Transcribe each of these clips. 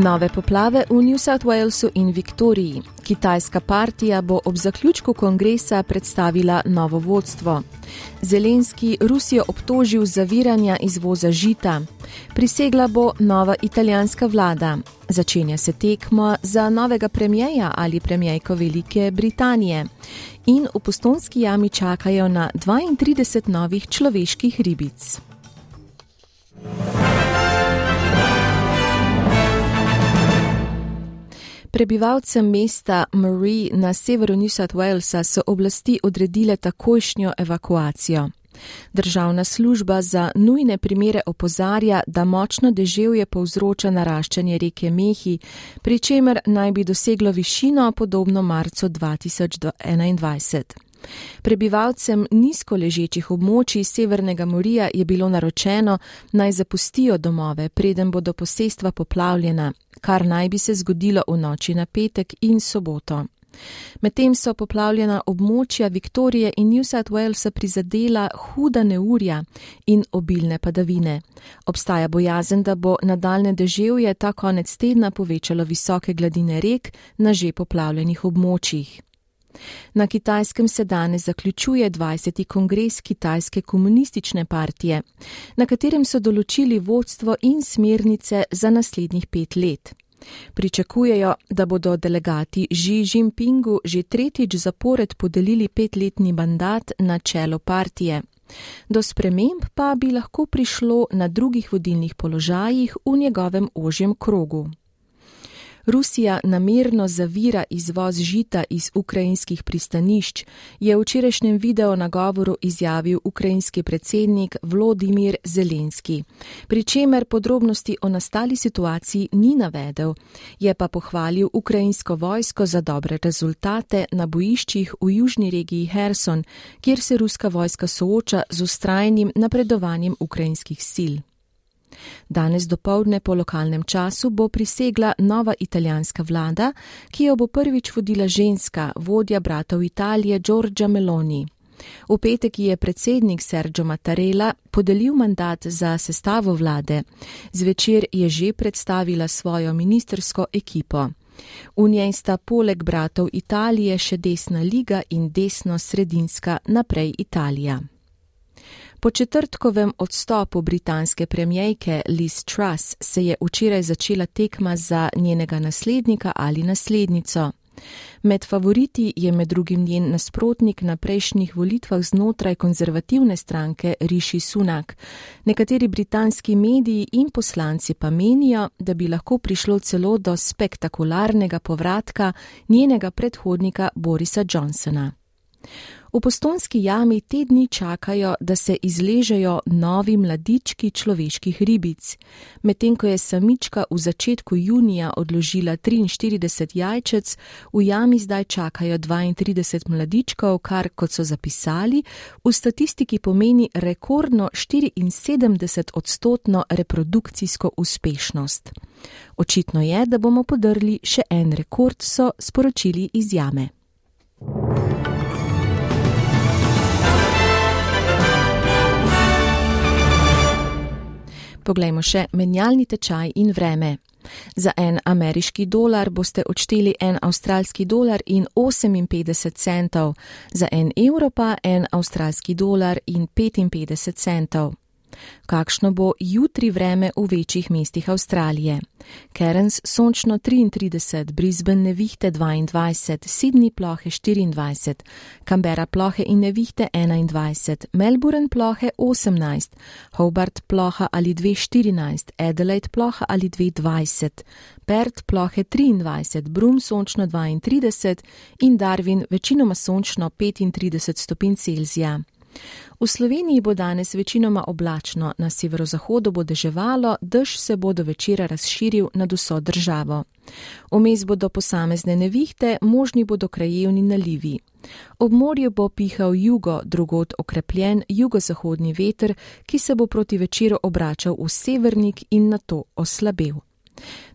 Nove poplave v New South Walesu in Viktoriji. Kitajska partija bo ob zaključku kongresa predstavila novo vodstvo. Zelenski Rusijo obtožil zaviranja izvoza žita. Prisegla bo nova italijanska vlada. Začenja se tekmo za novega premijeja ali premijejko Velike Britanije. In v postonski jami čakajo na 32 novih človeških ribic. Prebivalcem mesta Marie na severu New South Walesa so oblasti odredile takojšnjo evakuacijo. Državna služba za nujne primere opozarja, da močno deževje povzroča naraščanje reke Mehi, pri čemer naj bi doseglo višino podobno marcu 2021. Prebivalcem nizko ležečih območij Severnega morja je bilo naročeno naj zapustijo domove, preden bodo posestva poplavljena, kar naj bi se zgodilo v noči na petek in soboto. Medtem so poplavljena območja Viktorije in New South Walesa prizadela huda neurja in obilne padavine. Obstaja bojazen, da bo nadaljne deževje ta konec tedna povečalo visoke gladine rek na že poplavljenih območjih. Na kitajskem se danes zaključuje 20. kongres Kitajske komunistične partije, na katerem so določili vodstvo in smernice za naslednjih pet let. Pričakujejo, da bodo delegati Xi Jinpingu že tretjič zapored podelili petletni mandat na čelo partije. Do sprememb pa bi lahko prišlo na drugih vodilnih položajih v njegovem ožjem krogu. Rusija namerno zavira izvoz žita iz ukrajinskih pristanišč, je v včerajšnjem video nagovoru izjavil ukrajinski predsednik Vladimir Zelenski. Pričemer podrobnosti o nastali situaciji ni navedel, je pa pohvalil ukrajinsko vojsko za dobre rezultate na bojiščih v južni regiji Herson, kjer se ruska vojska sooča z ustrajnim napredovanjem ukrajinskih sil. Danes dopoledne po lokalnem času bo prisegla nova italijanska vlada, ki jo bo prvič vodila ženska, vodja bratov Italije Giorgia Meloni. V petek je predsednik Sergio Mattarella podelil mandat za sestavo vlade. Zvečer je že predstavila svojo ministersko ekipo. V njej sta poleg bratov Italije še desna liga in desno-sredinska naprej Italija. Po četrtkovem odstopu britanske premijejke Liz Truss se je včeraj začela tekma za njenega naslednika ali naslednico. Med favoriti je med drugim njen nasprotnik na prejšnjih volitvah znotraj konzervativne stranke Rishi Sunak. Nekateri britanski mediji in poslanci pa menijo, da bi lahko prišlo celo do spektakularnega povratka njenega predhodnika Borisa Johnsona. V postonski jami te dni čakajo, da se izležejo novi mladički človeških ribic. Medtem ko je samička v začetku junija odložila 43 jajčec, v jami zdaj čakajo 32 mladičkov, kar, kot so zapisali, v statistiki pomeni rekordno 74 odstotno reprodukcijsko uspešnost. Očitno je, da bomo podrli še en rekord, so sporočili iz jame. Poglejmo še menjalni tečaj in vreme. Za en ameriški dolar boste odšteli en avstralski dolar in 58 centov, za en evro pa en avstralski dolar in 55 centov. Kakšno bo jutri vreme v večjih mestih Avstralije? Cairns sončno 33, Brisbane nevihte 22, Sydney plohe 24, Canberra plohe in nevihte 21, Melbourne plohe 18, Hobart ploha ali 214, Adelaide ploha ali 220, Perth plohe 23, Brum sončno 32 in Darwin večinoma sončno 35 stopinj Celzija. V Sloveniji bo danes večinoma oblačno, na severozahodu bo deževalo, dež se bo do večera razširil nad vso državo. Vmes bodo posamezne nevihte, možni bodo krajevni nalivi. Ob morju bo pihal jugo, drugod okrepljen jugozahodni veter, ki se bo proti večeru obračal v severnik in na to oslabel.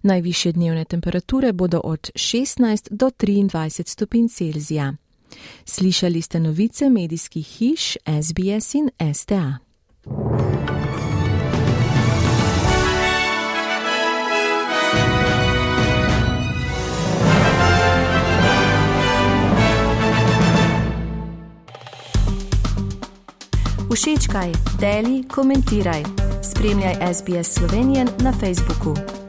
Najviše dnevne temperature bodo od 16 do 23 stopinj Celzija. Slišali ste novice medijskih hiš SBS in STA. Všečkaj, deli, komentiraj. Spremljaj SBS Slovenijo na Facebooku.